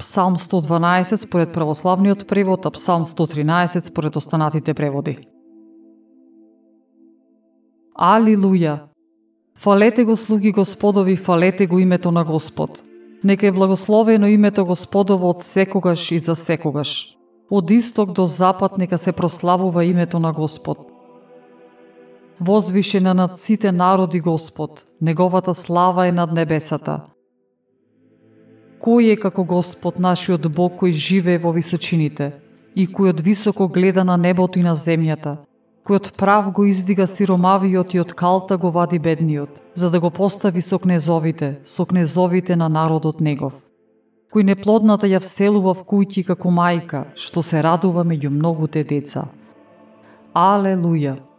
Псалм 112 според православниот превод, а Псалм 113 според останатите преводи. Алилуја! Фалете го слуги Господови, фалете го името на Господ. Нека е благословено името Господово од секогаш и за секогаш. Од исток до запад нека се прославува името на Господ. Возвишена над сите народи Господ, неговата слава е над небесата. Кој е како Господ нашиот Бог кој живее во височините и кој од високо гледа на небото и на земјата, кој од прав го издига сиромавиот и од калта го вади бедниот, за да го постави со кнезовите, со кнезовите на народот негов. Кој неплодната ја вселува в куќи како мајка, што се радува меѓу многуте деца. Алелуја!